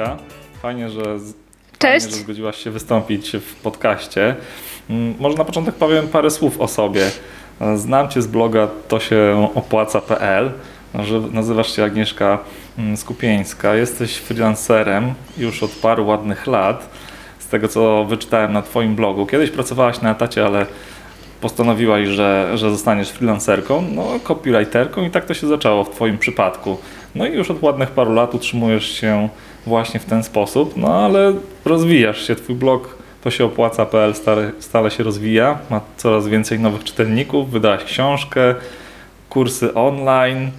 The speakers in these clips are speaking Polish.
Agnieszka. Fajnie, że, Cześć. Fajnie, że zgodziłaś się wystąpić w podcaście. Mm, Może na początek powiem parę słów o sobie. Znam Cię z bloga to się opłaca.pl. że Nazywasz się Agnieszka mm, Skupieńska. Jesteś freelancerem już od paru ładnych lat. Z tego co wyczytałem na Twoim blogu. Kiedyś pracowałaś na etacie, ale postanowiłaś, że, że zostaniesz freelancerką, no copywriterką i tak to się zaczęło w Twoim przypadku. No i już od ładnych paru lat utrzymujesz się właśnie w ten sposób, no ale rozwijasz się, Twój blog to się opłaca.pl stale, stale się rozwija, ma coraz więcej nowych czytelników, wydałaś książkę, kursy online,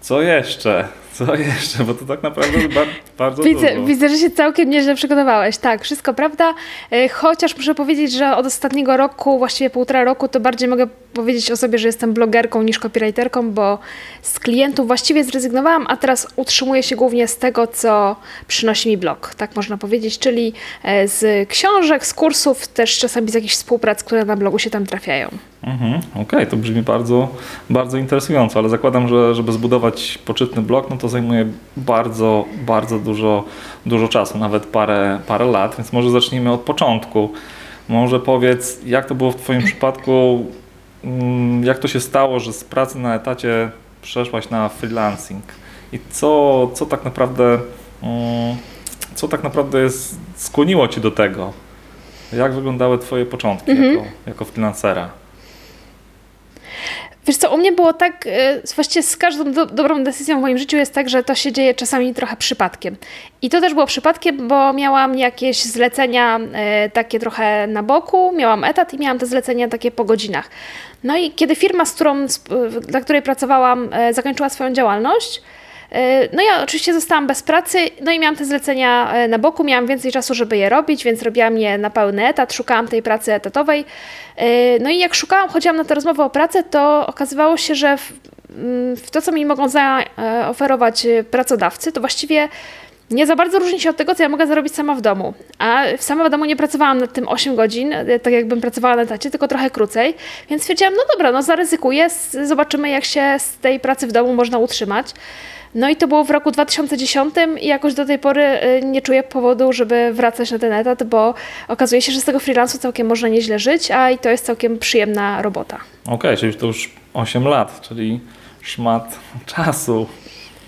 co jeszcze? Co jeszcze? Bo to tak naprawdę ba- bardzo Widzę, dużo. widzę, że się całkiem nieźle przygotowałeś. Tak, wszystko prawda. E, Chociaż muszę powiedzieć, że od ostatniego roku, właściwie półtora roku, to bardziej mogę powiedzieć o sobie, że jestem blogerką niż copywriterką, bo z klientów właściwie zrezygnowałam, a teraz utrzymuję się głównie z tego, co przynosi mi blog. Tak można powiedzieć, czyli e, z książek, z kursów, też czasami z jakichś współprac, które na blogu się tam trafiają. Mhm, Okej, to brzmi bardzo, bardzo interesująco, ale zakładam, że żeby zbudować poczytny blog, no to zajmuje bardzo, bardzo dużo, dużo czasu, nawet parę, parę lat, więc może zacznijmy od początku. Może powiedz, jak to było w Twoim przypadku, mm, jak to się stało, że z pracy na etacie przeszłaś na freelancing i co, co tak naprawdę, mm, co tak naprawdę jest, skłoniło Cię do tego? Jak wyglądały Twoje początki jako, jako freelancera? Wiesz co, u mnie było tak, e, właściwie z każdą do, dobrą decyzją w moim życiu jest tak, że to się dzieje czasami trochę przypadkiem. I to też było przypadkiem, bo miałam jakieś zlecenia e, takie trochę na boku, miałam etat i miałam te zlecenia takie po godzinach. No i kiedy firma, z którą, dla której pracowałam, e, zakończyła swoją działalność, no ja oczywiście zostałam bez pracy, no i miałam te zlecenia e, na boku, miałam więcej czasu, żeby je robić, więc robiłam je na pełny etat, szukałam tej pracy etatowej. E, No i jak szukałam, chodziłam na tę rozmowę o pracę, to okazywało się, że w, mm, w to, co mi mogą zaoferować e, pracodawcy, to właściwie nie za bardzo różni się od tego, co ja mogę zrobić sama w domu. A sama w domu nie pracowałam nad tym 8 godzin, e, tak jakbym pracowała na etacie, tylko trochę krócej. Więc stwierdziłam, no dobra, no zaryzykuję, zobaczymy jak się z tej pracy w domu można utrzymać. No i to było w roku 2010 i jakoś do tej pory y, nie czuję powodu, żeby wracać na ten etat, bo okazuje się, że z tego freelansu całkiem można nieźle żyć, a i to jest całkiem przyjemna robota. Okej, czyli to już 8 lat, czyli szmat czasu.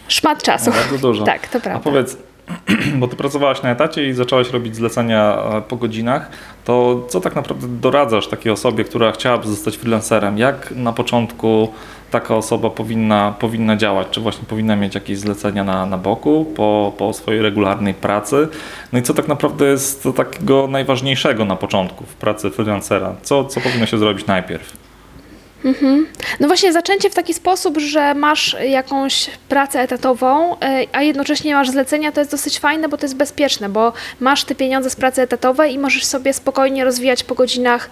Szmat czasu. No, bardzo dużo. tak, to A prawda. powiedz, bo ty pracowałaś na etacie i zaczęłaś robić zlecenia e, po godzinach, to co tak naprawdę doradzasz takiej osobie, która chciałaby zostać freelancerem? Jak na początku taka osoba powinna, powinna działać? Czy właśnie powinna mieć jakieś zlecenia na, na boku po, po swojej regularnej pracy? No i co tak naprawdę jest takiego najważniejszego na początku w pracy freelancera? Co, co powinno się zrobić najpierw? No właśnie, zaczęcie w taki sposób, że masz jakąś pracę etatową, y, a jednocześnie masz zlecenia, to jest dosyć fajne, bo to jest bezpieczne, bo masz te pieniądze z pracy etatowej i możesz sobie spokojnie rozwijać po godzinach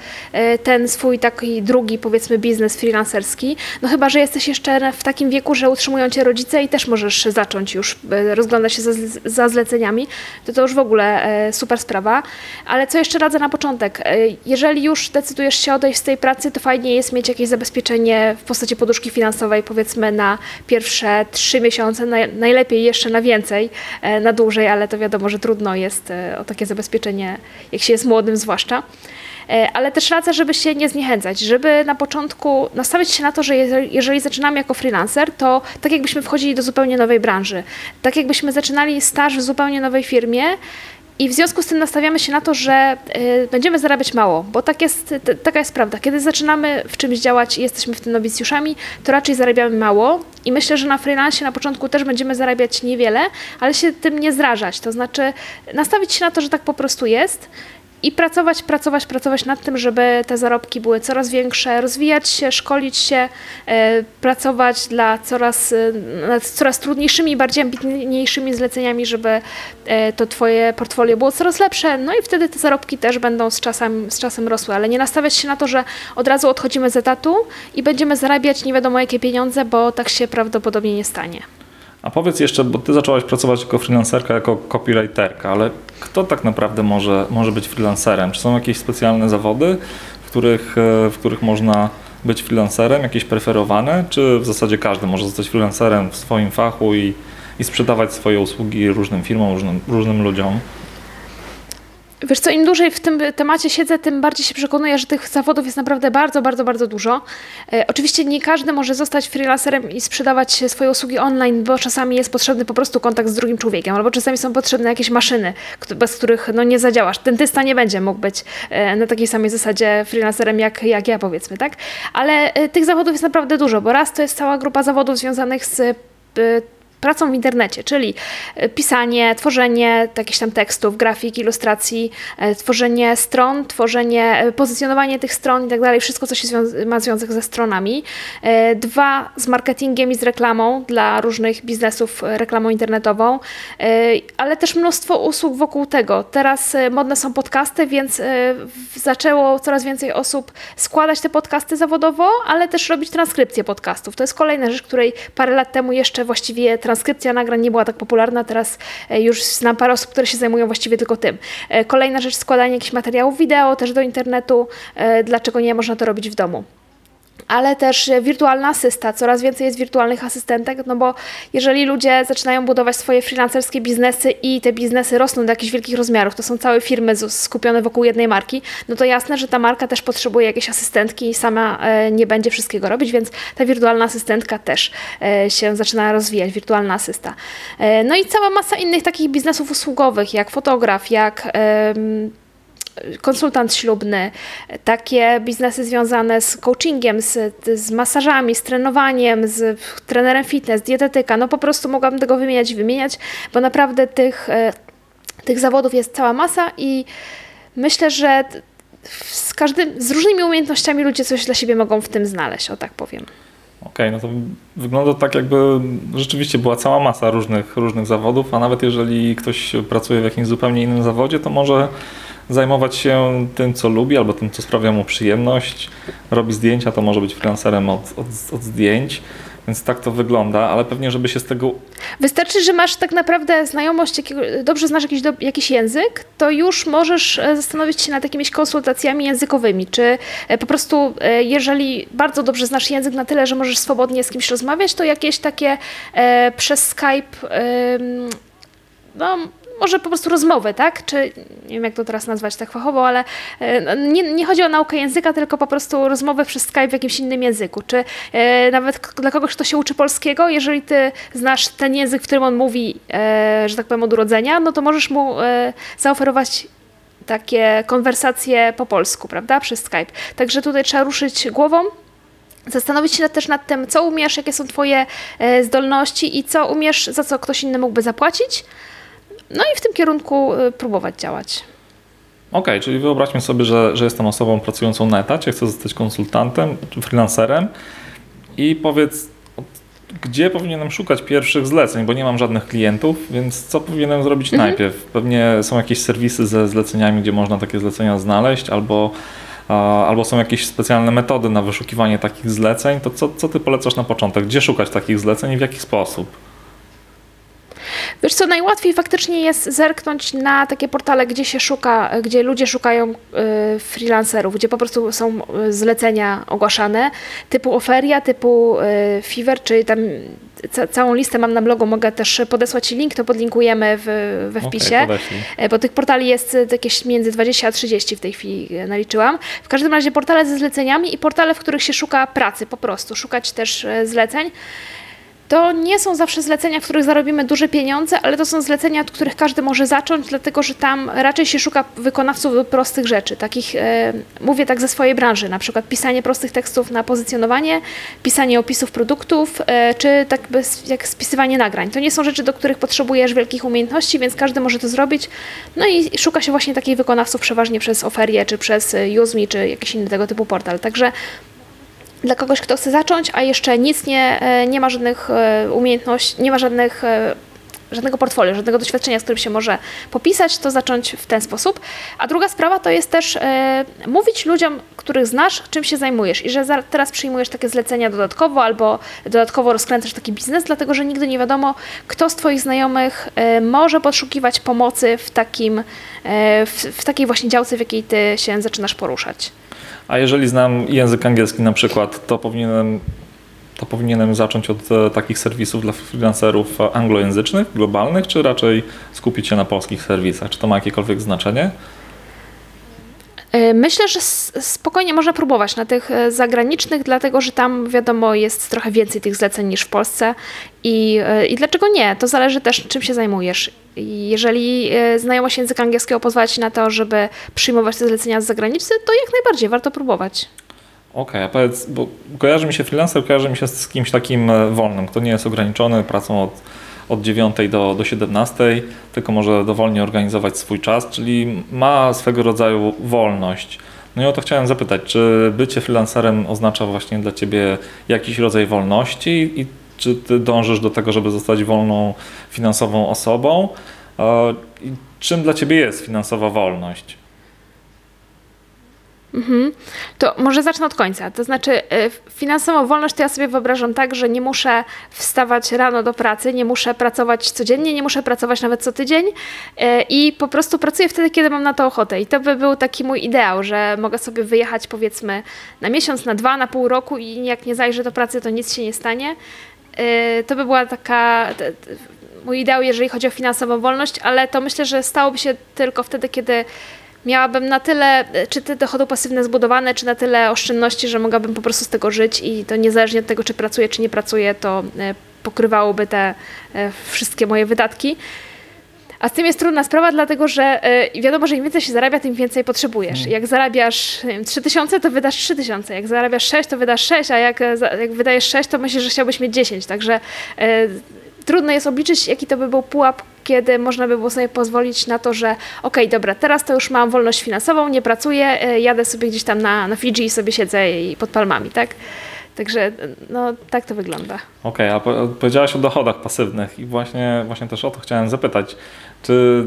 y, ten swój taki drugi, powiedzmy, biznes freelancerski. No chyba, że jesteś jeszcze w takim wieku, że utrzymują cię rodzice i też możesz zacząć już y, rozglądać się za, za zleceniami, to to już w ogóle super sprawa. Ale co jeszcze radzę na początek? Jeżeli już decydujesz się odejść z tej pracy, to fajnie jest mieć jakieś zabezpieczenie w postaci poduszki finansowej, powiedzmy na pierwsze trzy miesiące, naj, najlepiej jeszcze na więcej, e, na dłużej, ale to wiadomo, że trudno jest e, o takie zabezpieczenie, jak się jest młodym zwłaszcza. E, Ale też radzę, żeby się nie zniechęcać, żeby na początku nastawić się na to, że jeżeli zaczynamy jako freelancer, to tak jakbyśmy wchodzili do zupełnie nowej branży, tak jakbyśmy zaczynali staż w zupełnie nowej firmie, i w związku z tym nastawiamy się na to, że y, będziemy zarabiać mało, bo tak jest, taka jest prawda. Kiedy zaczynamy w czymś działać i jesteśmy w tym nowicjuszami, to raczej zarabiamy mało i myślę, że na freelancie na początku też będziemy zarabiać niewiele, ale się tym nie zrażać. To znaczy nastawić się na to, że tak po prostu jest i pracować, pracować, pracować nad tym, żeby te zarobki były coraz większe, rozwijać się, szkolić się, e, pracować dla coraz, e, nad coraz trudniejszymi, bardziej ambitniejszymi zleceniami, żeby e, to Twoje portfolio było coraz lepsze, no i wtedy te zarobki też będą z czasem, z czasem rosły, ale nie nastawiać się na to, że od razu odchodzimy z etatu i będziemy zarabiać nie wiadomo jakie pieniądze, bo tak się prawdopodobnie nie stanie. A powiedz jeszcze, bo ty zaczęłaś pracować jako freelancerka, jako copywriterka, ale kto tak naprawdę może, może być freelancerem? Czy są jakieś specjalne zawody, w których, e, w których można być freelancerem, jakieś preferowane, czy w zasadzie każdy może zostać freelancerem w swoim fachu i, i sprzedawać swoje usługi różnym firmom, różnym, różnym ludziom? Wiesz co, im dłużej w tym temacie siedzę, tym bardziej się przekonuję, że tych zawodów jest naprawdę bardzo, bardzo, bardzo dużo. E, oczywiście nie każdy może zostać freelancerem i sprzedawać swoje usługi online, bo czasami jest potrzebny po prostu kontakt z drugim człowiekiem, albo czasami są potrzebne jakieś maszyny, bez których no, nie zadziałasz. Dentysta nie będzie mógł być e, na takiej samej zasadzie freelancerem jak, jak ja, powiedzmy, tak? Ale e, tych zawodów jest naprawdę dużo, bo raz to jest cała grupa zawodów związanych z e, pracą w internecie, czyli e, pisanie, tworzenie jakichś tam tekstów, grafik, ilustracji, e, tworzenie stron, tworzenie, e, pozycjonowanie tych stron i tak dalej, wszystko, co się zwią ma związek ze stronami. Dwa, z marketingiem i z reklamą dla różnych biznesów, reklamą internetową, ale też mnóstwo usług wokół tego. Teraz modne są podcasty, więc zaczęło coraz więcej osób składać te podcasty zawodowo, ale też robić transkrypcję podcastów. To jest kolejna rzecz, której parę lat temu jeszcze właściwie transkrypcja nagrań nie była tak popularna, teraz e, już znam parę osób, które się zajmują właściwie tylko tym. E, kolejna rzecz, składanie jakichś materiałów wideo też do internetu. E, dlaczego nie można to robić w domu? Ale też wirtualna asysta. Coraz więcej jest wirtualnych asystentek, no bo jeżeli ludzie zaczynają budować swoje freelancerskie biznesy i te biznesy rosną do jakichś wielkich rozmiarów, to są całe firmy skupione wokół jednej marki, no to jasne, że ta marka też potrzebuje jakiejś asystentki i sama e, nie będzie wszystkiego robić, więc ta wirtualna asystentka też e, się zaczyna rozwijać, wirtualna asysta. E, no i cała masa innych takich biznesów usługowych, jak fotograf, jak konsultant ślubny, takie biznesy związane z coachingiem, z, z masażami, z trenowaniem, z trenerem fitness, dietetyka, no po prostu mogłabym tego wymieniać i wymieniać, bo naprawdę tych, e, tych zawodów jest cała masa i myślę, że z każdym, z różnymi umiejętnościami ludzie coś dla siebie mogą w tym znaleźć, o tak powiem. Okej, okay, no to wygląda tak, jakby rzeczywiście była cała masa różnych, różnych zawodów, a nawet jeżeli ktoś pracuje w jakimś zupełnie innym zawodzie, to może zajmować się tym, co lubi, albo tym, co sprawia mu przyjemność. Robi zdjęcia, to może być freelancerem od, od, od zdjęć. Więc tak to wygląda, ale pewnie, żeby się z tego. Wystarczy, że masz tak naprawdę znajomość, dobrze znasz jakiś, jakiś język, to już możesz e, zastanowić się nad jakimiś konsultacjami językowymi. Czy e, po prostu, e, jeżeli bardzo dobrze znasz język na tyle, że możesz swobodnie z kimś rozmawiać, to jakieś takie przez Skype. No, może po prostu rozmowy, tak? Czy nie wiem, jak to teraz nazwać tak fachowo, ale e, no, nie, nie chodzi o naukę języka, tylko po prostu rozmowę przez Skype w jakimś innym języku. Czy e, nawet dla kogoś, kto się uczy polskiego, jeżeli ty znasz ten język, w którym on mówi, e, że tak powiem, od urodzenia, no to możesz mu e, zaoferować takie konwersacje po polsku, prawda? Przez Skype. Także tutaj trzeba ruszyć głową, Zastanowić się też nad tym, co umiesz, jakie są Twoje e, zdolności i co umiesz, za co ktoś inny mógłby zapłacić, no i w tym kierunku y, próbować działać. Okej, okay, czyli wyobraźmy sobie, że, że jestem osobą pracującą na etacie, chcę zostać konsultantem czy freelancerem i powiedz, gdzie powinienem szukać pierwszych zleceń, bo nie mam żadnych klientów, więc co powinienem zrobić mhm. najpierw? Pewnie są jakieś serwisy ze zleceniami, gdzie można takie zlecenia znaleźć, albo, albo są jakieś specjalne metody na wyszukiwanie takich zleceń. To co, co ty polecasz na początek? Gdzie szukać takich zleceń i w jaki sposób? Wiesz co, najłatwiej faktycznie jest zerknąć na takie portale, gdzie się szuka, gdzie ludzie szukają y, freelancerów, gdzie po prostu są y, zlecenia ogłaszane, typu Oferia, typu y, Fiverr, czy tam ca całą listę mam na blogu, mogę też podesłać Ci link, to podlinkujemy w, we wpisie, okay, bo tych portali jest jakieś między 20 a 30 w tej chwili naliczyłam. W każdym razie portale ze zleceniami i portale, w których się szuka pracy po prostu, szukać też zleceń. To nie są zawsze zlecenia, w których zarobimy duże pieniądze, ale to są zlecenia, od których każdy może zacząć, dlatego że tam raczej się szuka wykonawców prostych rzeczy. Takich, e, mówię tak ze swojej branży, na przykład pisanie prostych tekstów na pozycjonowanie, pisanie opisów produktów, e, czy tak jak spisywanie nagrań. To nie są rzeczy, do których potrzebujesz wielkich umiejętności, więc każdy może to zrobić. No i szuka się właśnie takich wykonawców przeważnie przez Oferię, czy przez e, UseMe, czy jakiś inny tego typu portal. Także dla kogoś, kto chce zacząć, a jeszcze nic nie, e, nie ma żadnych e, umiejętności, nie ma żadnych, e, żadnego portfolio, żadnego doświadczenia, z którym się może popisać, to zacząć w ten sposób. A druga sprawa to jest też e, mówić ludziom, których znasz, czym się zajmujesz i że za, teraz przyjmujesz takie zlecenia dodatkowo albo dodatkowo rozkręcasz taki biznes, dlatego że nigdy nie wiadomo, kto z Twoich znajomych e, może poszukiwać pomocy w, takim, e, w, w takiej właśnie działce, w jakiej Ty się zaczynasz poruszać. A jeżeli znam język angielski na przykład, to powinienem, to powinienem zacząć od e, takich serwisów dla freelancerów e, anglojęzycznych, globalnych, czy raczej skupić się na polskich serwisach? Czy to ma jakiekolwiek znaczenie? E, Myślę, że spokojnie można próbować na tych zagranicznych, dlatego że tam wiadomo jest trochę więcej tych zleceń niż w Polsce i, i dlaczego nie? To zależy też czym się zajmujesz. Jeżeli znajomość języka angielskiego pozwala Ci na to, żeby przyjmować te zlecenia z zagranicy, to jak najbardziej warto próbować. Okej, a powiedz, bo kojarzy mi się freelancer, kojarzy mi się z kimś takim e, wolnym, kto nie jest ograniczony pracą od, od 9 do, do 17, tylko może dowolnie organizować swój czas, czyli ma swego rodzaju wolność. No i o to chciałem zapytać, czy bycie freelancerem oznacza właśnie dla Ciebie jakiś rodzaj wolności i czy Ty dążysz do tego, żeby zostać wolną finansową osobą? E, I czym dla Ciebie jest finansowa wolność? To może zacznę od końca. To znaczy, e, finansową wolność to ja sobie wyobrażam tak, że nie muszę wstawać rano do pracy, nie muszę pracować codziennie, nie muszę pracować nawet co tydzień e, i po prostu pracuję wtedy, kiedy mam na to ochotę. I to by był taki mój ideał, że mogę sobie wyjechać powiedzmy na miesiąc, na dwa, na pół roku i jak nie zajrzę do pracy, to nic się nie stanie. E, To by była taka mój ideał, jeżeli chodzi o finansową wolność, ale to myślę, że stałoby się tylko wtedy, kiedy miałabym na tyle, e, czy te dochody pasywne zbudowane, czy na tyle oszczędności, że mogłabym po prostu z tego żyć i to niezależnie od tego, czy pracuję, czy nie pracuję, to e, pokrywałoby te e, wszystkie moje wydatki. A z tym jest trudna sprawa, dlatego że wiadomo, że im więcej się zarabia, tym więcej potrzebujesz. Jak zarabiasz nie wiem, 3000, to wydasz 3000. Jak zarabiasz 6, to wydasz 6, a jak, jak wydajesz 6, to myślisz, że chciałbyś mieć 10. Także e, trudno jest obliczyć, jaki to by był pułap, kiedy można by było sobie pozwolić na to, że okej, dobra, teraz to już mam wolność finansową, nie pracuję, e, jadę sobie gdzieś tam na, na Fidżi i sobie siedzę i pod palmami, tak? Także no tak to wygląda. Okej, a po- powiedziałaś o dochodach pasywnych i właśnie, właśnie też o to chciałem zapytać. Czy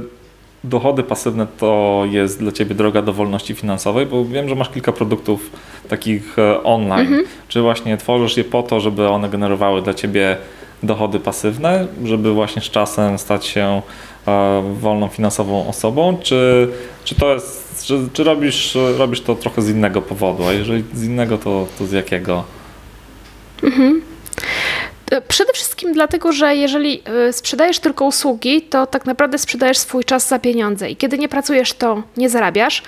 dochody pasywne to jest dla Ciebie droga do wolności finansowej? Bo wiem, że masz kilka produktów takich e, online. Czy właśnie tworzysz je po to, żeby one generowały dla Ciebie dochody pasywne, żeby właśnie z czasem stać się e, wolną finansową osobą? Czy, czy to jest, czy, czy robisz, robisz to trochę z innego powodu? A jeżeli z innego, to, to z jakiego? E, Przede wszystkim dlatego, że jeżeli e, sprzedajesz tylko usługi, to tak naprawdę sprzedajesz swój czas za pieniądze i kiedy nie pracujesz, to nie zarabiasz.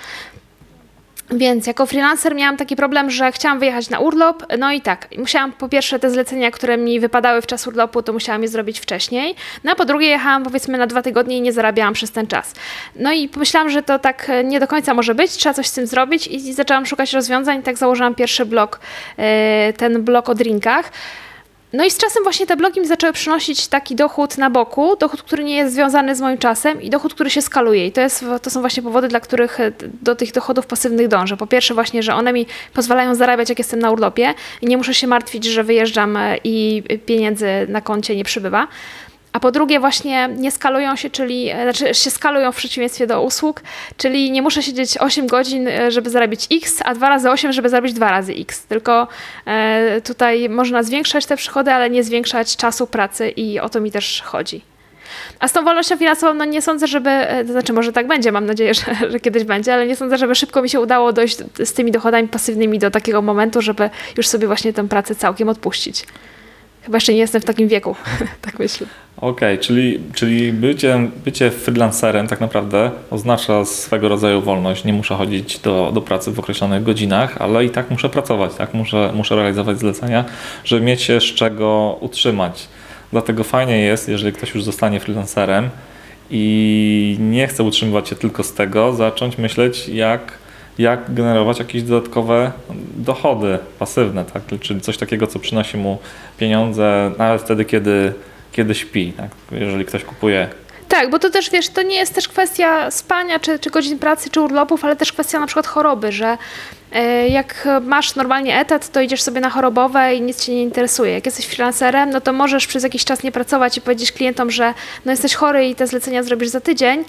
Więc jako freelancer miałam taki problem, że chciałam wyjechać na urlop, no i tak, musiałam po pierwsze te zlecenia, które mi wypadały w czas urlopu, to musiałam je zrobić wcześniej, no a po drugie jechałam powiedzmy na dwa tygodnie i nie zarabiałam przez ten czas. No i pomyślałam, że to tak e, nie do końca może być, trzeba coś z tym zrobić i zaczęłam szukać rozwiązań, tak założyłam pierwszy blog, e, ten blog o drinkach. No i z czasem właśnie te blogi mi zaczęły przynosić taki dochód na boku, dochód, który nie jest związany z moim czasem i dochód, który się skaluje. I to, jest, to są właśnie powody, dla których e, do tych dochodów pasywnych dążę. Po pierwsze właśnie, że one mi pozwalają zarabiać, jak jestem na urlopie i nie muszę się martwić, że wyjeżdżam e, i pieniędzy na koncie nie przybywa. A po drugie właśnie nie skalują się, czyli znaczy się skalują w przeciwieństwie do usług, czyli nie muszę siedzieć 8 godzin, e, żeby zarobić X, a 2 razy 8, żeby zarobić 2 razy X. Tylko e, tutaj można zwiększać te przychody, ale nie zwiększać czasu pracy i o to mi też chodzi. A z tą wolnością finansową, no nie sądzę, żeby, e, to znaczy może tak będzie, mam nadzieję, że, że kiedyś będzie, ale nie sądzę, żeby szybko mi się udało dojść z tymi dochodami pasywnymi do takiego momentu, żeby już sobie właśnie tę pracę całkiem odpuścić. Chyba jeszcze nie jestem w takim wieku, tak myślę. Okej, czyli, czyli bycie, bycie freelancerem tak naprawdę oznacza swego rodzaju wolność. Nie muszę chodzić do, do pracy w określonych godzinach, ale i tak muszę pracować, tak? Muszę, muszę realizować zlecenia, żeby mieć się z czego utrzymać. Dlatego fajnie jest, jeżeli ktoś już zostanie freelancerem i nie chce utrzymywać się tylko z tego, zacząć myśleć, jak, jak generować jakieś dodatkowe dochody pasywne, tak? czyli coś takiego, co przynosi mu pieniądze nawet wtedy, kiedy, kiedy śpi. Tak? Jeżeli ktoś kupuje tak, bo to też wiesz, to nie jest też kwestia spania, czy, czy godzin pracy, czy urlopów, ale też kwestia na przykład choroby, że e, jak masz normalnie etat, to idziesz sobie na chorobowe i nic cię nie interesuje. Jak jesteś freelancerem, no to możesz przez jakiś czas nie pracować i powiedzieć klientom, że no jesteś chory i te zlecenia zrobisz za tydzień,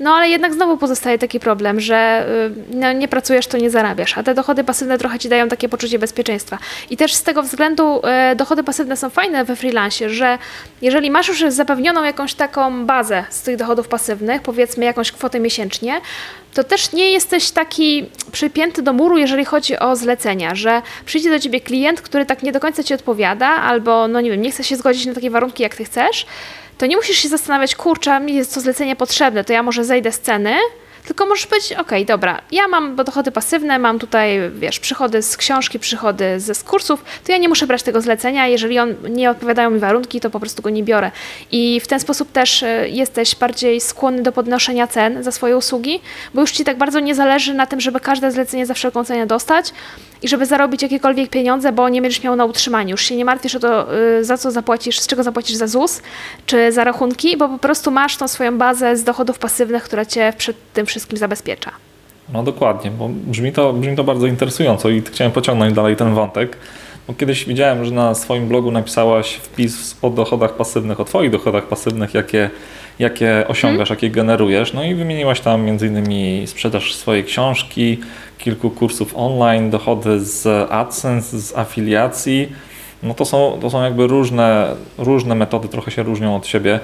no ale jednak znowu pozostaje taki problem, że y, no, nie pracujesz, to nie zarabiasz, a te dochody pasywne trochę ci dają takie poczucie bezpieczeństwa. I też z tego względu y, dochody pasywne są fajne we freelancie, że jeżeli masz już zapewnioną jakąś taką bazę z tych dochodów pasywnych, powiedzmy jakąś kwotę miesięcznie, to też nie jesteś taki przypięty do muru, jeżeli chodzi o zlecenia, że przyjdzie do ciebie klient, który tak nie do końca ci odpowiada, albo no nie wiem, nie chce się zgodzić na takie warunki, jak ty chcesz, to nie musisz się zastanawiać, kurczę, mi jest to zlecenie potrzebne, to ja może zejdę z ceny, tylko możesz powiedzieć, ok, dobra, ja mam dochody pasywne, mam tutaj, wiesz, przychody z książki, przychody ze z kursów, to ja nie muszę brać tego zlecenia, jeżeli on nie odpowiadają mi warunki, to po prostu go nie biorę. I w ten sposób też e, jesteś bardziej skłonny do podnoszenia cen za swoje usługi, bo już ci tak bardzo nie zależy na tym, żeby każde zlecenie za wszelką cenę dostać i żeby zarobić jakiekolwiek pieniądze, bo nie będziesz miał na utrzymanie. Już się nie martwisz o to, e, za co zapłacisz, z czego zapłacisz za ZUS, czy za rachunki, bo po prostu masz tą swoją bazę z dochodów pasywnych, która cię przed tym wszystkim zabezpiecza. No dokładnie, bo brzmi to, brzmi to bardzo interesująco i chciałem pociągnąć dalej ten wątek. Bo kiedyś widziałem, że na swoim blogu napisałaś wpis o dochodach pasywnych, o Twoich dochodach pasywnych, jakie, jakie osiągasz, hmm. jakie generujesz. No i wymieniłaś tam m.in. sprzedaż swojej książki, kilku kursów online, dochody z AdSense, z afiliacji. No to są, to są jakby różne, różne metody, trochę się różnią od siebie.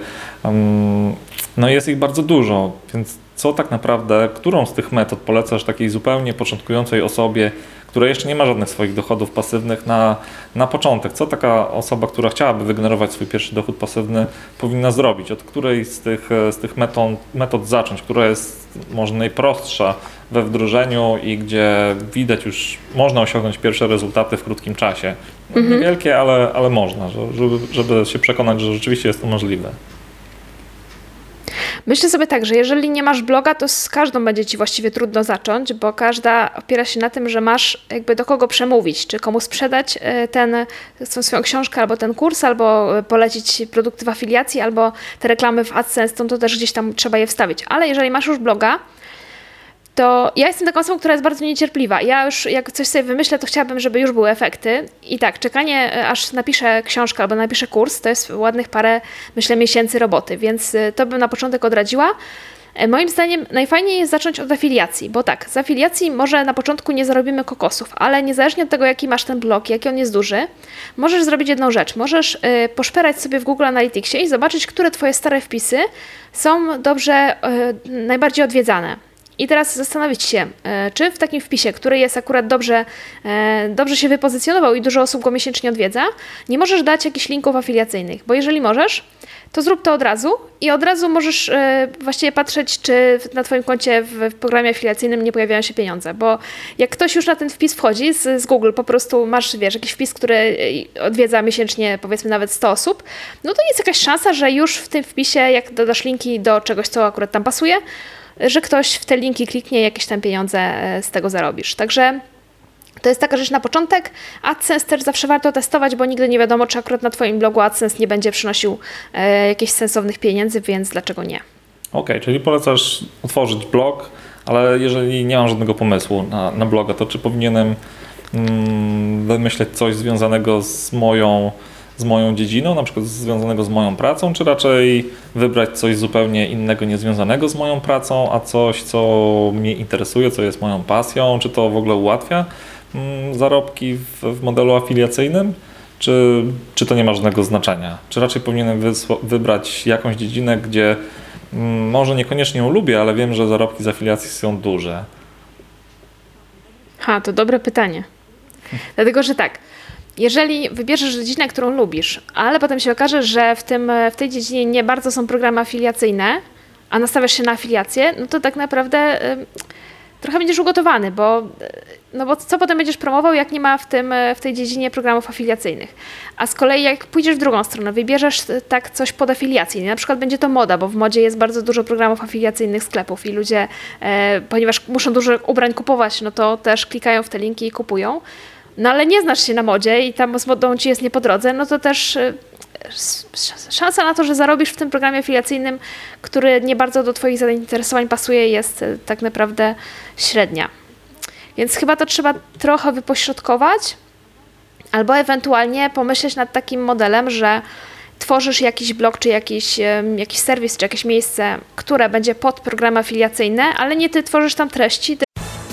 No i jest ich bardzo dużo, więc co tak naprawdę, którą z tych metod polecasz takiej zupełnie początkującej osobie, która jeszcze nie ma żadnych swoich dochodów pasywnych na, na początek? Co taka osoba, która chciałaby wygenerować swój pierwszy dochód pasywny, powinna zrobić? Od której z tych, z tych metod, metod zacząć? Która jest może najprostsza we wdrożeniu i gdzie widać już, można osiągnąć pierwsze rezultaty w krótkim czasie? Mhm. Niewielkie, ale, ale można, żeby, żeby się przekonać, że rzeczywiście jest to możliwe. Myślę sobie tak, że jeżeli nie masz bloga, to z każdą będzie ci właściwie trudno zacząć, bo każda opiera się na tym, że masz jakby do kogo przemówić, czy komu sprzedać e, ten, swoją książkę, albo ten kurs, albo e, polecić produkty w afiliacji, albo te reklamy w AdSense, to, to też gdzieś tam trzeba je wstawić. Ale jeżeli masz już bloga, to ja jestem taką osobą, która jest bardzo niecierpliwa. Ja już jak coś sobie wymyślę, to chciałabym, żeby już były efekty. I tak, czekanie, e, aż napiszę książkę albo napiszę kurs, to jest ładnych parę, myślę, miesięcy roboty, więc e, to bym na początek odradziła. E, moim zdaniem najfajniej jest zacząć od afiliacji, bo tak, z afiliacji może na początku nie zarobimy kokosów, ale niezależnie od tego, jaki masz ten blog, jaki on jest duży, możesz zrobić jedną rzecz. Możesz poszperać sobie w Google Analyticsie i zobaczyć, które Twoje stare wpisy są dobrze, najbardziej odwiedzane. I teraz zastanowić się, e, czy w takim wpisie, który jest akurat dobrze, e, dobrze się wypozycjonował i dużo osób go miesięcznie odwiedza, nie możesz dać jakichś linków afiliacyjnych, bo jeżeli możesz, to zrób to od razu i od razu możesz e, właściwie patrzeć, czy na Twoim koncie w programie afiliacyjnym nie pojawiają się pieniądze, bo jak ktoś już na ten wpis wchodzi z, z Google, po prostu masz, wiesz, jakiś wpis, który odwiedza miesięcznie powiedzmy nawet 100 osób, no to jest jakaś szansa, że już w tym wpisie, jak dodasz linki do czegoś, co akurat tam pasuje, że ktoś w te linki kliknie i jakieś tam pieniądze e, z tego zarobisz. Także to jest taka rzecz na początek. AdSense też zawsze warto testować, bo nigdy nie wiadomo, czy akurat na Twoim blogu AdSense nie będzie przynosił e, jakichś sensownych pieniędzy, więc dlaczego nie? Okej, okay, czyli polecasz otworzyć blog, ale jeżeli nie mam żadnego pomysłu na, na bloga, to czy powinienem mm, wymyśleć coś związanego z moją z moją dziedziną, na przykład związanego z moją pracą, czy raczej wybrać coś zupełnie innego, niezwiązanego z moją pracą, a coś, co mnie interesuje, co jest moją pasją, czy to w ogóle ułatwia mm, zarobki w, w modelu afiliacyjnym? Czy, czy to nie ma żadnego znaczenia? Czy raczej powinienem wybrać jakąś dziedzinę, gdzie mm, może niekoniecznie ją lubię, ale wiem, że zarobki z afiliacji są duże? Ha, to dobre pytanie. Dlatego, że tak, jeżeli wybierzesz dziedzinę, którą lubisz, ale potem się okaże, że w, tym, w tej dziedzinie nie bardzo są programy afiliacyjne, a nastawiasz się na afiliację, no to tak naprawdę trochę będziesz ugotowany, bo, no bo co potem będziesz promował, jak nie ma w, tym, w tej dziedzinie programów afiliacyjnych. A z kolei jak pójdziesz w drugą stronę, wybierzesz tak coś pod afiliację, na przykład będzie to moda, bo w modzie jest bardzo dużo programów afiliacyjnych sklepów i ludzie, e, ponieważ muszą dużo ubrań kupować, no to też klikają w te linki i kupują. No ale nie znasz się na modzie i tam z modą ci jest nie po drodze, no to też e, szansa na to, że zarobisz w tym programie afiliacyjnym, który nie bardzo do Twoich zainteresowań pasuje, jest e, tak naprawdę średnia. Więc chyba to trzeba trochę wypośrodkować, albo ewentualnie pomyśleć nad takim modelem, że tworzysz jakiś blog, czy jakiś, jakiś serwis, czy jakieś miejsce, które będzie pod program afiliacyjny, ale nie ty tworzysz tam treści,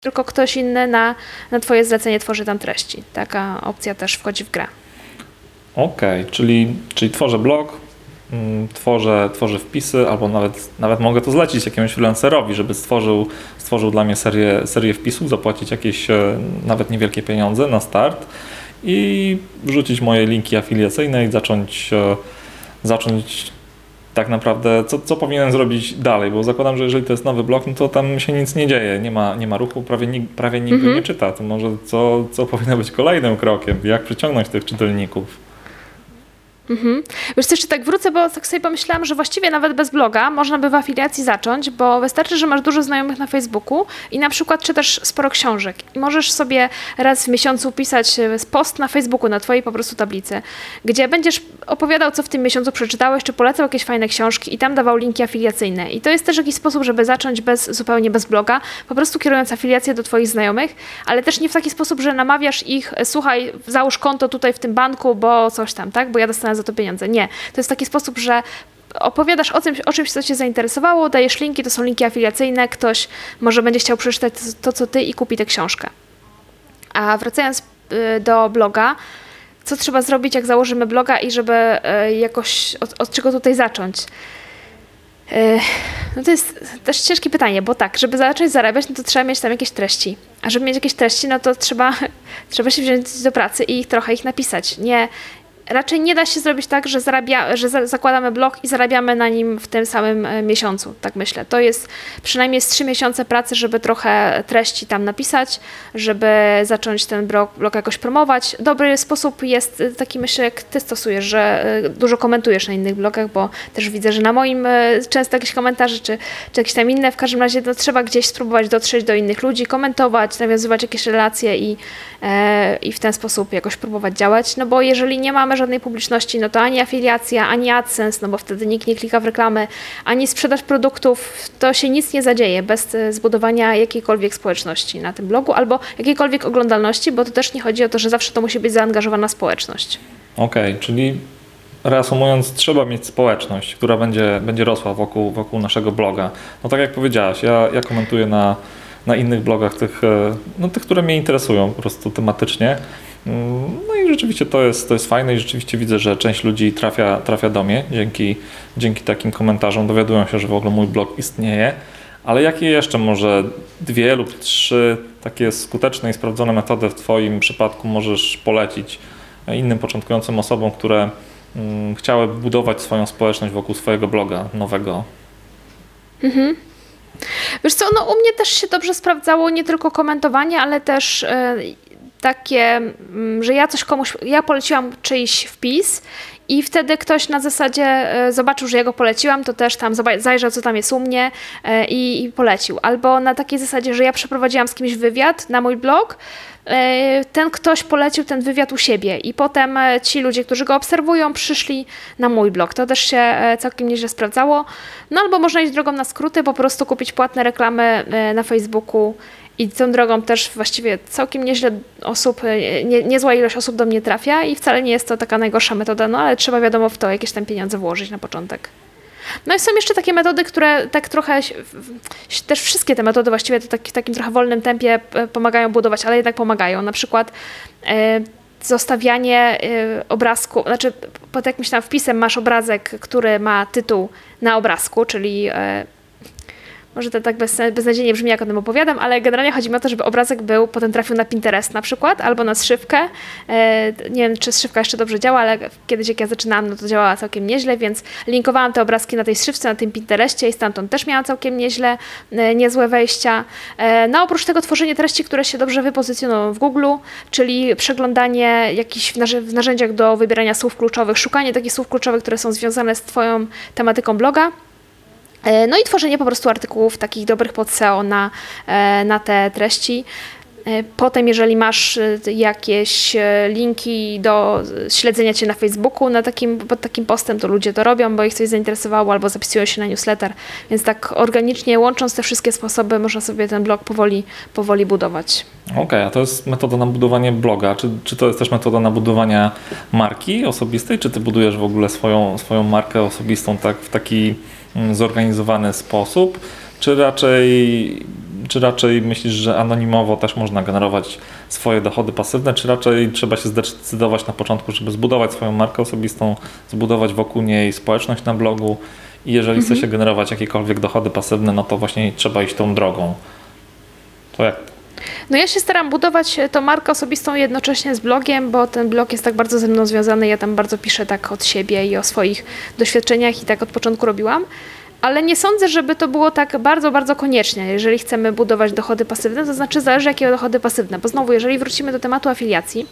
tylko ktoś inny na, na Twoje zlecenie tworzy tam treści. Taka opcja też wchodzi w grę. Okej, okay, czyli, czyli tworzę blog, mm, tworzę, tworzę wpisy, albo nawet, nawet mogę to zlecić jakiemuś freelancerowi, żeby stworzył, stworzył dla mnie serię, serię wpisów, zapłacić jakieś e, nawet niewielkie pieniądze na start i wrzucić moje linki afiliacyjne i zacząć, e, zacząć tak naprawdę, co, co powinienem zrobić dalej, bo zakładam, że jeżeli to jest nowy blog, no to tam się nic nie dzieje, nie ma, nie ma ruchu, prawie, prawie nikt mhm. nie czyta, to może co, co powinno być kolejnym krokiem, jak przyciągnąć tych czytelników? Mhm. Wiesz jeszcze tak wrócę, bo tak sobie pomyślałam, że właściwie nawet bez bloga można by w afiliacji zacząć, bo wystarczy, że masz dużo znajomych na Facebooku i na przykład czytasz sporo książek i możesz sobie raz w miesiącu pisać e, post na Facebooku, na twojej po prostu tablicy, gdzie będziesz opowiadał, co w tym miesiącu przeczytałeś, czy polecał jakieś fajne książki i tam dawał linki afiliacyjne. I to jest też jakiś sposób, żeby zacząć bez, zupełnie bez bloga, po prostu kierując afiliację do twoich znajomych, ale też nie w taki sposób, że namawiasz ich, słuchaj, załóż konto tutaj w tym banku, bo coś tam, tak, bo ja dostanę za to pieniądze. Nie. To jest taki sposób, że opowiadasz o czymś, o czymś, co cię zainteresowało, dajesz linki, to są linki afiliacyjne, ktoś może będzie chciał przeczytać to, co ty i kupi tę książkę. A wracając y, do bloga, co trzeba zrobić, jak założymy bloga i żeby y, jakoś od, od czego tutaj zacząć? Y, no to jest też ciężkie pytanie, bo tak, żeby zacząć zarabiać, no to trzeba mieć tam jakieś treści. A żeby mieć jakieś treści, no to trzeba, trzeba się wziąć do pracy i trochę ich napisać. Nie, raczej nie da się zrobić tak, że, zarabia, że za, zakładamy blog i zarabiamy na nim w tym samym e, miesiącu, tak myślę. To jest przynajmniej trzy miesiące pracy, żeby trochę treści tam napisać, żeby zacząć ten blog, blog jakoś promować. Dobry sposób jest e, taki, myślę, jak ty stosujesz, że e, dużo komentujesz na innych blogach, bo też widzę, że na moim często jakieś komentarze, czy, czy jakieś tam inne, w każdym razie no, trzeba gdzieś spróbować dotrzeć do innych ludzi, komentować, nawiązywać jakieś relacje i, e, i w ten sposób jakoś próbować działać, no bo jeżeli nie mamy żadnej publiczności, no to ani afiliacja, ani AdSense, no bo wtedy nikt nie klika w reklamy, ani sprzedaż produktów, to się nic nie zadzieje bez e, zbudowania jakiejkolwiek społeczności na tym blogu albo jakiejkolwiek oglądalności, bo to też nie chodzi o to, że zawsze to musi być zaangażowana społeczność. Okej, okay, czyli reasumując, trzeba mieć społeczność, która będzie, będzie rosła wokół, wokół naszego bloga. No tak jak powiedziałaś, ja, ja komentuję na, na innych blogach, tych, e, no, tych, które mnie interesują po prostu tematycznie. No i rzeczywiście to jest, to jest fajne i rzeczywiście widzę, że część ludzi trafia, trafia do mnie dzięki, dzięki takim komentarzom, dowiadują się, że w ogóle mój blog istnieje. Ale jakie jeszcze może dwie lub trzy takie skuteczne i sprawdzone metody w Twoim przypadku możesz polecić innym początkującym osobom, które mm, chciały budować swoją społeczność wokół swojego bloga nowego? Mhm. Wiesz co, no u mnie też się dobrze sprawdzało nie tylko komentowanie, ale też yy, takie, mm, że ja coś komuś, ja poleciłam czyjś wpis i wtedy ktoś na zasadzie e, zobaczył, że ja go poleciłam, to też tam zajrzał, co tam jest u mnie e, i, i polecił. Albo na takiej zasadzie, że ja przeprowadziłam z kimś wywiad na mój blog, e, ten ktoś polecił ten wywiad u siebie i potem ci ludzie, którzy go obserwują, przyszli na mój blog. To też się całkiem nieźle sprawdzało. No albo można iść drogą na skróty, po prostu kupić płatne reklamy na Facebooku i tą drogą też właściwie całkiem nieźle osób, e, nie, niezła ilość osób do mnie trafia i wcale nie jest to taka najgorsza metoda, no ale trzeba wiadomo w to jakieś tam pieniądze włożyć na początek. No i są jeszcze takie metody, które tak trochę, też wszystkie te metody właściwie to tak, w takim trochę wolnym tempie e, pomagają budować, ale jednak pomagają. Na przykład e, zostawianie obrazku, znaczy pod jakimś tam wpisem masz obrazek, który ma tytuł na obrazku, czyli może to tak bez, beznadziejnie brzmi, jak o tym opowiadam, ale generalnie chodzi mi o to, żeby obrazek był, potem trafił na Pinterest na przykład, albo na zszywkę. E, nie wiem, czy zszywka jeszcze dobrze działa, ale kiedyś jak ja zaczynałam, no to działała całkiem nieźle, więc linkowałam te obrazki na tej zszywce, na tym Pinterestie i stamtąd też miałam całkiem nieźle, e, niezłe wejścia. E, no oprócz tego tworzenie treści, które się dobrze wypozycjonują w Google, czyli przeglądanie jakichś w narzędziach do wybierania słów kluczowych, szukanie takich słów kluczowych, które są związane z Twoją tematyką bloga. E, no i tworzenie po prostu artykułów takich dobrych pod SEO na, e, na te treści. E, potem, jeżeli masz jakieś linki do śledzenia Cię na Facebooku na takim, pod takim postem, to ludzie to robią, bo ich coś zainteresowało albo zapisują się na newsletter. Więc tak organicznie łącząc te wszystkie sposoby, można sobie ten blog powoli, powoli budować. Okej, okay, a to jest metoda na budowanie bloga. Czy, czy to jest też metoda na budowanie marki osobistej? Czy Ty budujesz w ogóle swoją, swoją markę osobistą tak w taki zorganizowany sposób, czy raczej, czy raczej myślisz, że anonimowo też można generować swoje dochody pasywne, czy raczej trzeba się zdecydować na początku, żeby zbudować swoją markę osobistą, zbudować wokół niej społeczność na blogu i jeżeli mhm. chce się generować jakiekolwiek dochody pasywne, no to właśnie trzeba iść tą drogą. To jak no ja się staram budować tą markę osobistą jednocześnie z blogiem, bo ten blog jest tak bardzo ze mną związany. Ja tam bardzo piszę tak od siebie i o swoich doświadczeniach i tak od początku robiłam. Ale nie sądzę, żeby to było tak bardzo, bardzo koniecznie, jeżeli chcemy budować dochody pasywne, to znaczy zależy jakie dochody pasywne, bo znowu, jeżeli wrócimy do tematu afiliacji,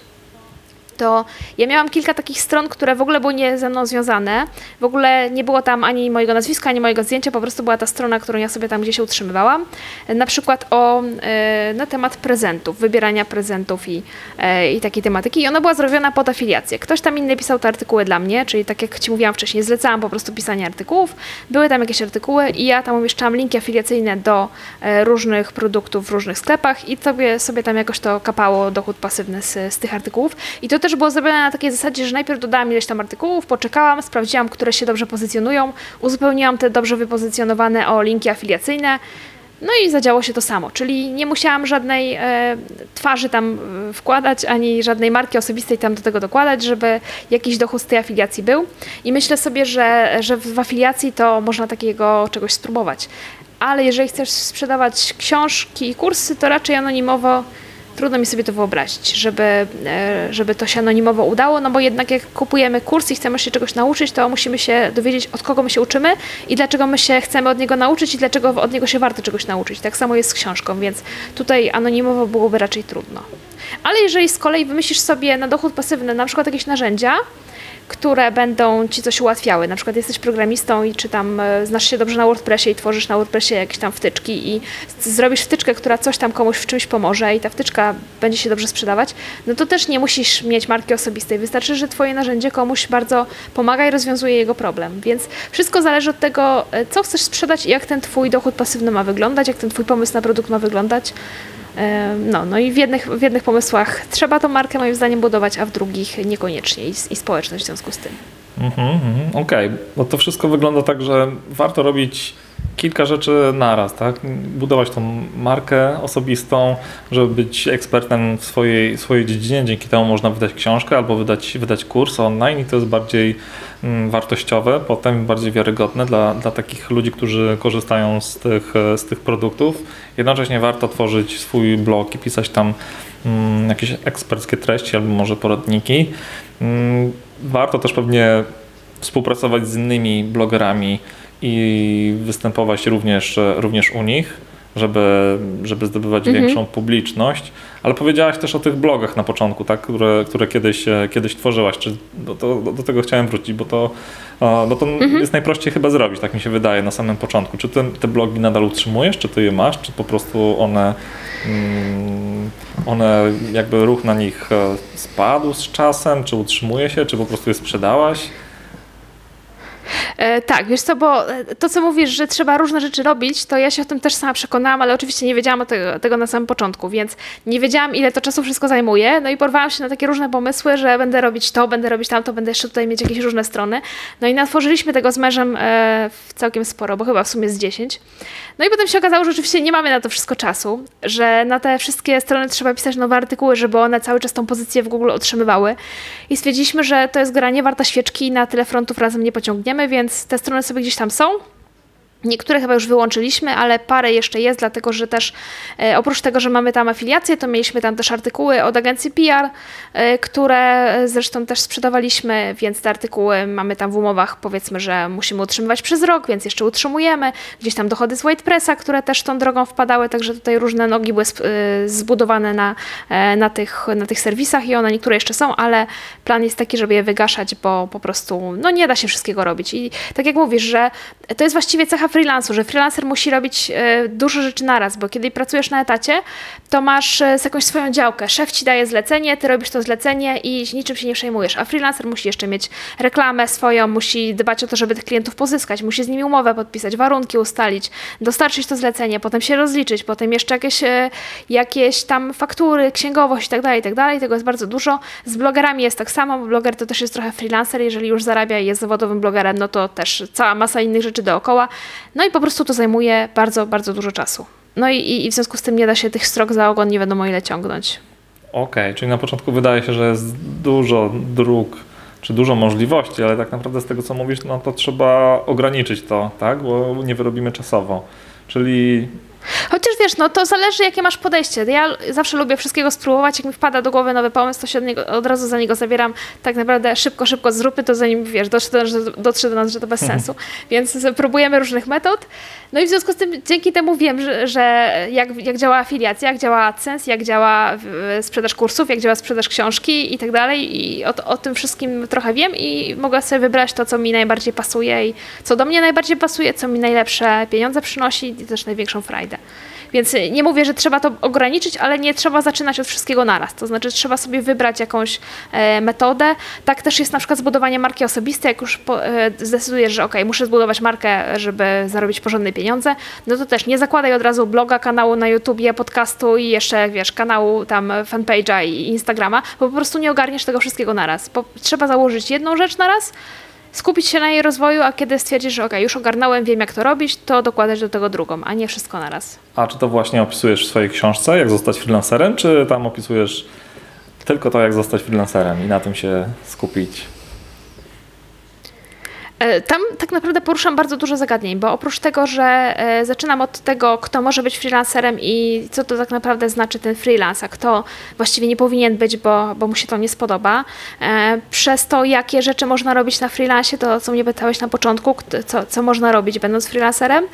to ja miałam kilka takich stron, które w ogóle były nie ze mną związane. W ogóle nie było tam ani mojego nazwiska, ani mojego zdjęcia, po prostu była ta strona, którą ja sobie tam gdzieś utrzymywałam. Na przykład o, e, na temat prezentów, wybierania prezentów i, e, i takiej tematyki. I ona była zrobiona pod afiliację. Ktoś tam inny pisał te artykuły dla mnie, czyli tak jak Ci mówiłam wcześniej, zlecałam po prostu pisanie artykułów. Były tam jakieś artykuły i ja tam umieszczałam linki afiliacyjne do e, różnych produktów w różnych sklepach i sobie, sobie tam jakoś to kapało dochód pasywny z, z tych artykułów. I to też było zrobione na takiej zasadzie, że najpierw dodałam ileś tam artykułów, poczekałam, sprawdziłam, które się dobrze pozycjonują, uzupełniłam te dobrze wypozycjonowane o linki afiliacyjne. No i zadziało się to samo, czyli nie musiałam żadnej e, twarzy tam e, wkładać, ani żadnej marki osobistej tam do tego dokładać, żeby jakiś dochód z tej afiliacji był. I myślę sobie, że, że w afiliacji to można takiego czegoś spróbować. Ale jeżeli chcesz sprzedawać książki i kursy, to raczej anonimowo trudno mi sobie to wyobrazić, żeby, e, żeby to się anonimowo udało, no bo jednak jak kupujemy kurs i chcemy się czegoś nauczyć, to musimy się dowiedzieć, od kogo my się uczymy i dlaczego my się chcemy od niego nauczyć i dlaczego od niego się warto czegoś nauczyć. Tak samo jest z książką, więc tutaj anonimowo byłoby raczej trudno. Ale jeżeli z kolei wymyślisz sobie na dochód pasywny na przykład jakieś narzędzia, które będą ci coś ułatwiały. Na przykład jesteś programistą i czy tam e, znasz się dobrze na WordPressie i tworzysz na WordPressie jakieś tam wtyczki i zrobisz wtyczkę, która coś tam komuś w czymś pomoże i ta wtyczka będzie się dobrze sprzedawać, no to też nie musisz mieć marki osobistej. Wystarczy, że twoje narzędzie komuś bardzo pomaga i rozwiązuje jego problem. Więc wszystko zależy od tego, e, co chcesz sprzedać i jak ten twój dochód pasywny ma wyglądać, jak ten twój pomysł na produkt ma wyglądać. No, no i w jednych, w jednych pomysłach trzeba tą markę moim zdaniem budować, a w drugich niekoniecznie i, i społeczność w związku z tym. Mhm, mhm, Okej, okay. bo to wszystko wygląda tak, że warto robić kilka rzeczy naraz, tak? Budować tą markę osobistą, żeby być ekspertem w swojej, swojej dziedzinie. Dzięki temu można wydać książkę albo wydać, wydać kurs online i to jest bardziej mm, wartościowe, potem bardziej wiarygodne dla, dla takich ludzi, którzy korzystają z tych, z tych produktów. Jednocześnie warto tworzyć swój blog i pisać tam mm, jakieś eksperckie treści albo może poradniki. Mm, warto też pewnie współpracować z innymi blogerami, i występować również, również u nich, żeby, żeby zdobywać mhm. większą publiczność. Ale powiedziałaś też o tych blogach na początku, tak, które, które kiedyś, kiedyś tworzyłaś. Czy do, do, do tego chciałem wrócić, bo to, bo to mhm. jest najprościej chyba zrobić, tak mi się wydaje na samym początku. Czy ty te blogi nadal utrzymujesz, czy ty je masz, czy po prostu one, mm, one jakby ruch na nich e, spadł z czasem, czy utrzymuje się, czy po prostu je sprzedałaś? E, tak, wiesz co, bo e, to co mówisz, że trzeba różne rzeczy robić, to ja się o tym też sama przekonałam, ale oczywiście nie wiedziałam tego, tego na samym początku, więc nie wiedziałam ile to czasu wszystko zajmuje, no i porwałam się na takie różne pomysły, że będę robić to, będę robić tamto, będę jeszcze tutaj mieć jakieś różne strony. No i natworzyliśmy tego z mężem e, całkiem sporo, bo chyba w sumie z 10. No i potem się okazało, że oczywiście nie mamy na to wszystko czasu, że na te wszystkie strony trzeba pisać nowe artykuły, żeby one cały czas tą pozycję w Google utrzymywały. I stwierdziliśmy, że to jest gra nie warta świeczki i na tyle frontów razem nie pociągniemy, więc te strony sobie gdzieś tam są. Niektóre chyba już wyłączyliśmy, ale parę jeszcze jest, dlatego że też e, oprócz tego, że mamy tam afiliacje, to mieliśmy tam też artykuły od agencji PR, e, które zresztą też sprzedawaliśmy, więc te artykuły mamy tam w umowach, powiedzmy, że musimy utrzymywać przez rok, więc jeszcze utrzymujemy. Gdzieś tam dochody z Whitepressa, które też tą drogą wpadały, także tutaj różne nogi były e, zbudowane na, e, na, tych, na tych serwisach i one niektóre jeszcze są, ale plan jest taki, żeby je wygaszać, bo po prostu no, nie da się wszystkiego robić. I tak jak mówisz, że to jest właściwie cecha freelansu, że freelancer musi robić e, dużo rzeczy naraz, bo kiedy pracujesz na etacie, to masz e, jakąś swoją działkę. Szef ci daje zlecenie, ty robisz to zlecenie i niczym się nie przejmujesz. A freelancer musi jeszcze mieć reklamę swoją, musi dbać o to, żeby tych klientów pozyskać, musi z nimi umowę podpisać, warunki ustalić, dostarczyć to zlecenie, potem się rozliczyć, potem jeszcze jakieś, e, jakieś tam faktury, księgowość itd., tak itd. Tak Tego jest bardzo dużo. Z blogerami jest tak samo, bo bloger to też jest trochę freelancer. Jeżeli już zarabia i jest zawodowym blogerem, no to też cała masa innych rzeczy dookoła. No i po prostu to zajmuje bardzo, bardzo dużo czasu. No i, i w związku z tym nie da się tych strok za ogon nie wiadomo ile ciągnąć. Okej, okay, czyli na początku wydaje się, że jest dużo dróg, czy dużo możliwości, ale tak naprawdę z tego co mówisz, no to trzeba ograniczyć to, tak? Bo nie wyrobimy czasowo. Czyli Chociaż wiesz, no to zależy jakie masz podejście. Ja zawsze lubię wszystkiego spróbować, jak mi wpada do głowy nowy pomysł, to się od, niego, od razu za niego zabieram tak naprawdę szybko, szybko zróbmy to zanim, wiesz, dotrze do, dotrze do nas, że to bez sensu. Więc próbujemy różnych metod. No i w związku z tym dzięki temu wiem, że, że jak, jak działa afiliacja, jak działa AdSense, jak działa sprzedaż kursów, jak działa sprzedaż książki i tak dalej i o, o tym wszystkim trochę wiem i mogę sobie wybrać to, co mi najbardziej pasuje i co do mnie najbardziej pasuje, co mi najlepsze pieniądze przynosi i też największą frajdę. Więc nie mówię, że trzeba to ograniczyć, ale nie trzeba zaczynać od wszystkiego naraz. To znaczy trzeba sobie wybrać jakąś e, metodę. Tak też jest na przykład zbudowanie marki osobistej. Jak już po, e, zdecydujesz, że ok, muszę zbudować markę, żeby zarobić porządne pieniądze, no to też nie zakładaj od razu bloga, kanału na YouTubie, podcastu i jeszcze, wiesz, kanału tam fanpage'a i Instagrama, bo po prostu nie ogarniesz tego wszystkiego naraz. Bo trzeba założyć jedną rzecz naraz, skupić się na jej rozwoju, a kiedy stwierdzisz, że ok, już ogarnąłem, wiem jak to robić, to dokładać do tego drugą, a nie wszystko naraz. A czy to właśnie opisujesz w swojej książce, jak zostać freelancerem, czy tam opisujesz tylko to, jak zostać freelancerem i na tym się skupić? E, tam tak naprawdę poruszam bardzo dużo zagadnień, bo oprócz tego, że e, zaczynam od tego, kto może być freelancerem i co to tak naprawdę znaczy ten freelance, a kto właściwie nie powinien być, bo, bo mu się to nie spodoba, e, przez to, jakie rzeczy można robić na freelance, to co mnie pytałeś na początku, co, co można robić będąc freelancerem,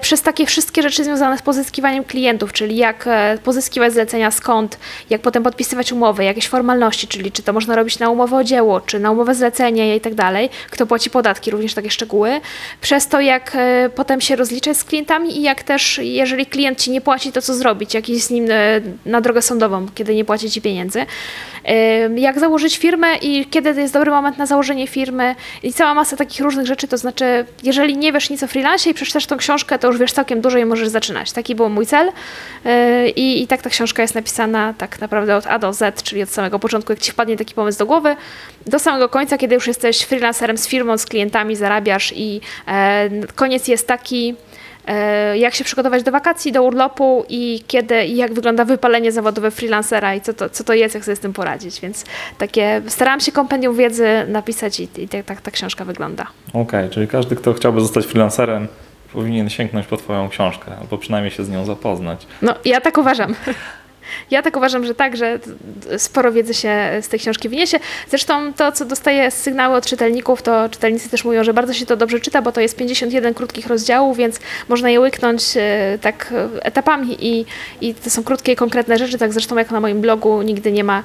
przez takie wszystkie rzeczy związane z pozyskiwaniem klientów, czyli jak pozyskiwać zlecenia, skąd, jak potem podpisywać umowy, jakieś formalności, czyli czy to można robić na umowę o dzieło, czy na umowę zlecenie i tak dalej, kto płaci podatki, podatki, również takie szczegóły, przez to jak e, potem się rozliczać z klientami i jak też, jeżeli klient ci nie płaci, to co zrobić, jak iść z nim e, na drogę sądową, kiedy nie płaci ci pieniędzy, e, jak założyć firmę i kiedy to jest dobry moment na założenie firmy? I cała masa takich różnych rzeczy, to znaczy, jeżeli nie wiesz nic o freelancie i przeczytasz tą książkę, to już wiesz całkiem dużo i możesz zaczynać. Taki był mój cel. I, i tak ta książka jest napisana tak naprawdę od A do Z, czyli od samego początku, jak ci wpadnie taki pomysł do głowy, do samego końca, kiedy już jesteś freelancerem z firmą, z klientami zarabiasz i e, koniec jest taki, e, jak się przygotować do wakacji, do urlopu i kiedy i jak wygląda wypalenie zawodowe freelancera i co to, co to jest, jak sobie z tym poradzić. Więc takie starałam się kompendium wiedzy napisać i, i tak, tak ta książka wygląda. Okej, okay, czyli każdy, kto chciałby zostać freelancerem, powinien sięgnąć po Twoją książkę, albo przynajmniej się z nią zapoznać. No, ja tak uważam. Ja tak uważam, że tak, że sporo wiedzy się z tej książki wyniesie. Zresztą to, co dostaję sygnały od czytelników, to czytelnicy też mówią, że bardzo się to dobrze czyta, bo to jest 51 krótkich rozdziałów, więc można je łyknąć e, tak etapami i, i to są krótkie, konkretne rzeczy, tak zresztą jak na moim blogu nigdy nie ma,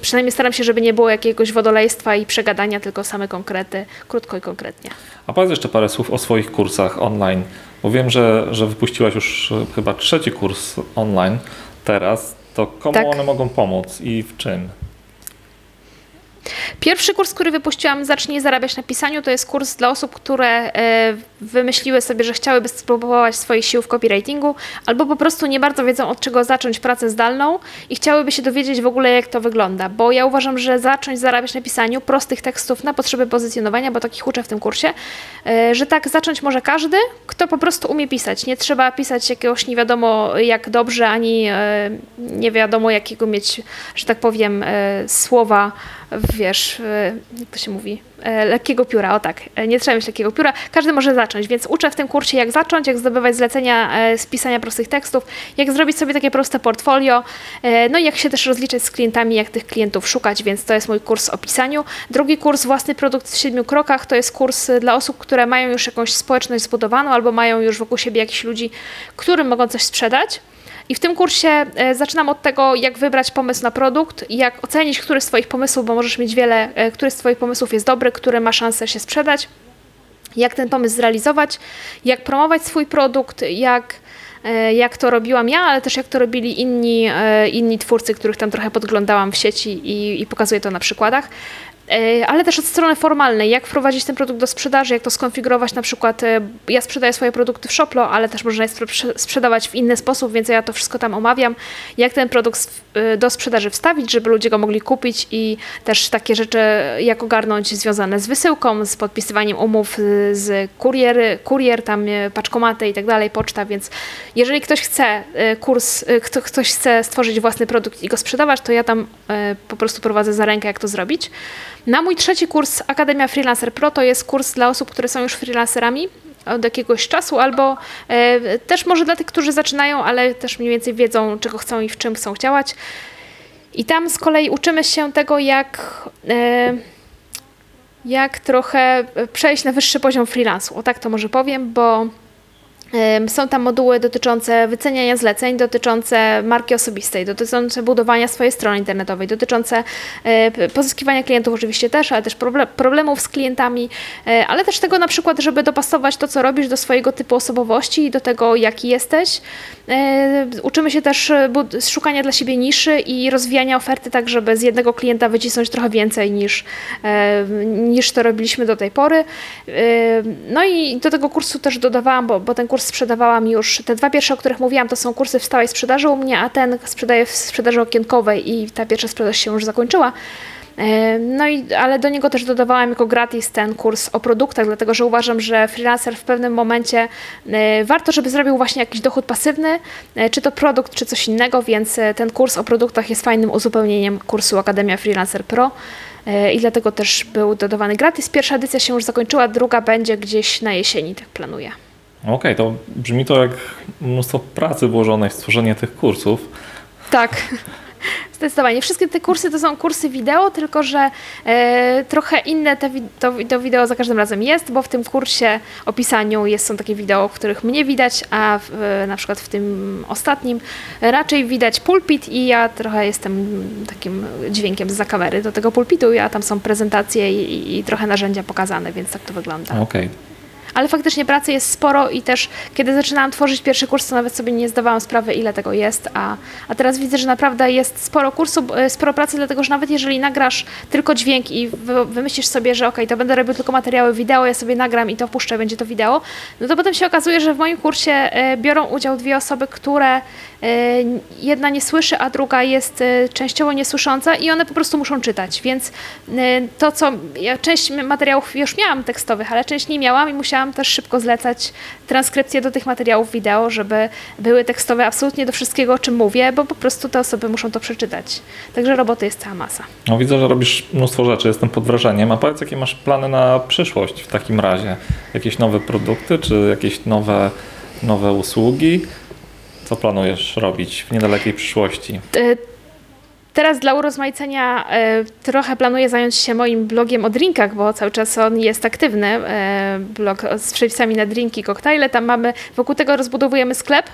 przynajmniej staram się, żeby nie było jakiegoś wodolejstwa i przegadania, tylko same konkrety, krótko i konkretnie. A powiedz jeszcze parę słów o swoich kursach online, bo wiem, że, że wypuściłaś już chyba trzeci kurs online teraz to komu tak. one mogą pomóc i w czym? Pierwszy kurs, który wypuściłam, Zacznij zarabiać na pisaniu, to jest kurs dla osób, które e, wymyśliły sobie, że chciałyby spróbować swoich sił w copywritingu, albo po prostu nie bardzo wiedzą od czego zacząć pracę zdalną i chciałyby się dowiedzieć w ogóle, jak to wygląda. Bo ja uważam, że zacząć zarabiać na pisaniu prostych tekstów na potrzeby pozycjonowania, bo takich uczę w tym kursie, e, że tak zacząć może każdy, kto po prostu umie pisać. Nie trzeba pisać jakiegoś nie wiadomo jak dobrze, ani e, nie wiadomo jakiego mieć, że tak powiem, słowa wiesz, e, jak to się mówi, e, lekkiego pióra, o tak, e, nie trzeba mieć lekkiego pióra, każdy może zacząć, więc uczę w tym kursie jak zacząć, jak zdobywać zlecenia z pisania prostych tekstów, jak zrobić sobie takie proste portfolio, no i jak się też rozliczyć z klientami, jak tych klientów szukać, więc to jest mój kurs o pisaniu. Drugi kurs, własny produkt w siedmiu krokach, to jest kurs dla osób, które mają już jakąś społeczność zbudowaną albo mają już wokół siebie jakichś ludzi, którym mogą coś sprzedać. I w tym kursie e, zaczynam od tego, jak wybrać pomysł na produkt, jak ocenić, który z Twoich pomysłów, bo możesz mieć wiele, e, który z Twoich pomysłów jest dobry, który ma szansę się sprzedać, jak ten pomysł zrealizować, jak promować swój produkt, jak e, jak to robiłam ja, ale też jak to robili inni, inni twórcy, których tam trochę podglądałam w sieci i, i pokazuję to na przykładach. E, ale też od strony formalnej, jak wprowadzić ten produkt do sprzedaży, jak to skonfigurować, na przykład e, ja sprzedaję swoje produkty w Shoplo, ale też można je sprzedawać w inny sposób, więc ja to wszystko tam omawiam, jak ten produkt e, do sprzedaży wstawić, żeby ludzie go mogli kupić i też takie rzeczy, jak ogarnąć związane z wysyłką, z podpisywaniem umów z kurier, kurier tam paczkomaty i tak dalej, poczta, więc jeżeli ktoś chce kurs, ktoś chce stworzyć własny produkt i go sprzedawać, to ja tam po prostu prowadzę za rękę, jak to zrobić. Na mój trzeci kurs Akademia Freelancer Pro to jest kurs dla osób, które są już freelancerami od jakiegoś czasu, albo e, też może dla tych, którzy zaczynają, ale też mniej więcej wiedzą, czego chcą i w czym chcą działać. I tam z kolei uczymy się tego, jak, e, jak trochę przejść na wyższy poziom freelansu. O tak to może powiem, bo są tam moduły dotyczące wyceniania zleceń, dotyczące marki osobistej, dotyczące budowania swojej strony internetowej, dotyczące e, pozyskiwania klientów oczywiście też, ale też problemów z klientami, e, ale też tego na przykład, żeby dopasować to, co robisz do swojego typu osobowości i do tego, jaki jesteś. E, uczymy się też szukania dla siebie niszy i rozwijania oferty tak, żeby z jednego klienta wycisnąć trochę więcej niż, niż to robiliśmy do tej pory. No i do tego kursu też dodawałam, bo, bo ten kurs sprzedawałam już, te dwa pierwsze, o których mówiłam, to są kursy w stałej sprzedaży u mnie, a ten sprzedaję w sprzedaży okienkowej i ta pierwsza sprzedaż się już zakończyła. E, no i, ale do niego też dodawałam jako gratis ten kurs o produktach, dlatego że uważam, że freelancer w pewnym momencie e, warto, żeby zrobił właśnie jakiś dochód pasywny, e, czy to produkt, czy coś innego, więc ten kurs o produktach jest fajnym uzupełnieniem kursu Akademia Freelancer Pro i dlatego też był dodawany gratis. Pierwsza edycja się już zakończyła, druga będzie gdzieś na jesieni, tak planuję. Okej, okay, to brzmi to jak mnóstwo pracy włożonej w stworzenie tych kursów. Tak. Zdecydowanie. Wszystkie te kursy to są kursy wideo, tylko że e, trochę inne te, to, to, wideo za każdym razem jest, bo w tym kursie opisaniu jest, są takie wideo, w których mnie widać, a w, e, na przykład w tym ostatnim raczej widać pulpit i ja trochę jestem takim dźwiękiem za kamery do tego pulpitu, a tam są prezentacje i, i trochę narzędzia pokazane, więc tak to wygląda. Okej. Okay ale faktycznie pracy jest sporo i też kiedy zaczynałam tworzyć pierwszy kurs, to nawet sobie nie zdawałam sprawy, ile tego jest, a, a teraz widzę, że naprawdę jest sporo kursów, e, sporo pracy, dlatego że nawet jeżeli nagrasz tylko dźwięk i wy, wymyślisz sobie, że ok, to będę robił tylko materiały wideo, ja sobie nagram i to wpuszczę, będzie to wideo, no to potem się okazuje, że w moim kursie e, biorą udział dwie osoby, które E, jedna nie słyszy, a druga jest częściowo niesłysząca i one po prostu muszą czytać. Więc to, co ja część materiałów już miałam tekstowych, ale część nie miałam i musiałam też szybko zlecać transkrypcję do tych materiałów wideo, żeby były tekstowe absolutnie do wszystkiego, o czym mówię, bo po prostu te osoby muszą to przeczytać. Także roboty jest cała masa. No widzę, że robisz mnóstwo rzeczy, jestem pod wrażeniem. A powiedz, jakie masz plany na przyszłość w takim razie? Jakieś nowe produkty, czy jakieś nowe, nowe usługi? Co planujesz robić w niedalekiej przyszłości? Teraz dla urozmaicenia e, trochę planuję zająć się moim blogiem o drinkach, bo cały czas on jest aktywny. E, blog z przepisami na drinki, koktajle. Tam mamy, wokół tego rozbudowujemy sklep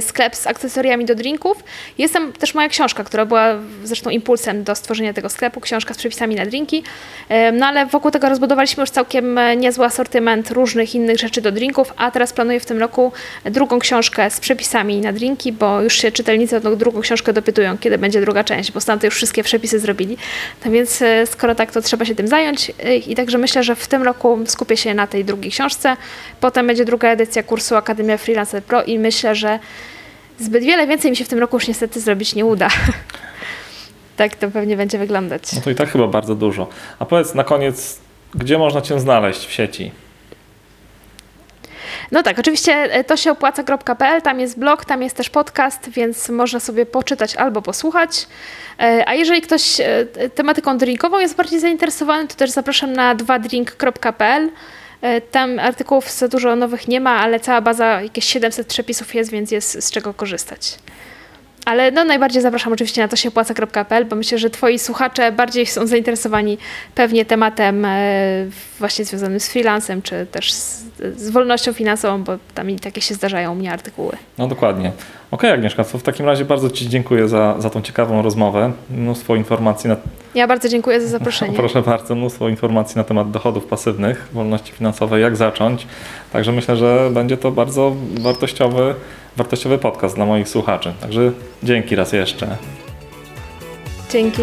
sklep z akcesoriami do drinków. Jest tam też moja książka, która była zresztą impulsem do stworzenia tego sklepu, książka z przepisami na drinki. E, no ale wokół tego rozbudowaliśmy już całkiem e, niezły asortyment różnych innych rzeczy do drinków, a teraz planuję w tym roku drugą książkę z przepisami na drinki, bo już się czytelnicy o tą drugą książkę dopytują, kiedy będzie druga część, bo stamtąd już wszystkie przepisy zrobili. Tak więc skoro tak, to trzeba się tym zająć i także myślę, że w tym roku skupię się na tej drugiej książce. Potem będzie druga edycja kursu Akademia Freelancer Pro i myślę, że zbyt wiele więcej mi się w tym roku już niestety zrobić nie uda. tak to pewnie będzie wyglądać. No to i tak chyba bardzo dużo. A powiedz na koniec, gdzie można Cię znaleźć w sieci? No tak, oczywiście e, to się opłaca.pl, tam jest blog, tam jest też podcast, więc można sobie poczytać albo posłuchać. E, a jeżeli ktoś e, tematyką drinkową jest bardziej zainteresowany, to też zapraszam na dwadrink.pl. Tam artykułów za dużo nowych nie ma, ale cała baza, jakieś 700 przepisów jest, więc jest z czego korzystać. Ale no, najbardziej zapraszam oczywiście na to się płaca.pl, bo myślę, że twoi słuchacze bardziej są zainteresowani pewnie tematem e, właśnie związanym z freelancem, czy też z, z wolnością finansową, bo tam i takie się zdarzają u mnie artykuły. No dokładnie. Okej okay, Agnieszka, to w takim razie bardzo Ci dziękuję za, za tą ciekawą rozmowę. Mnóstwo informacji na... Ja bardzo dziękuję za zaproszenie. Proszę bardzo, mnóstwo informacji na temat dochodów pasywnych, wolności finansowej, jak zacząć. Także myślę, że będzie to bardzo wartościowy wartościowy podcast dla moich słuchaczy. Także dzięki raz jeszcze. Dzięki.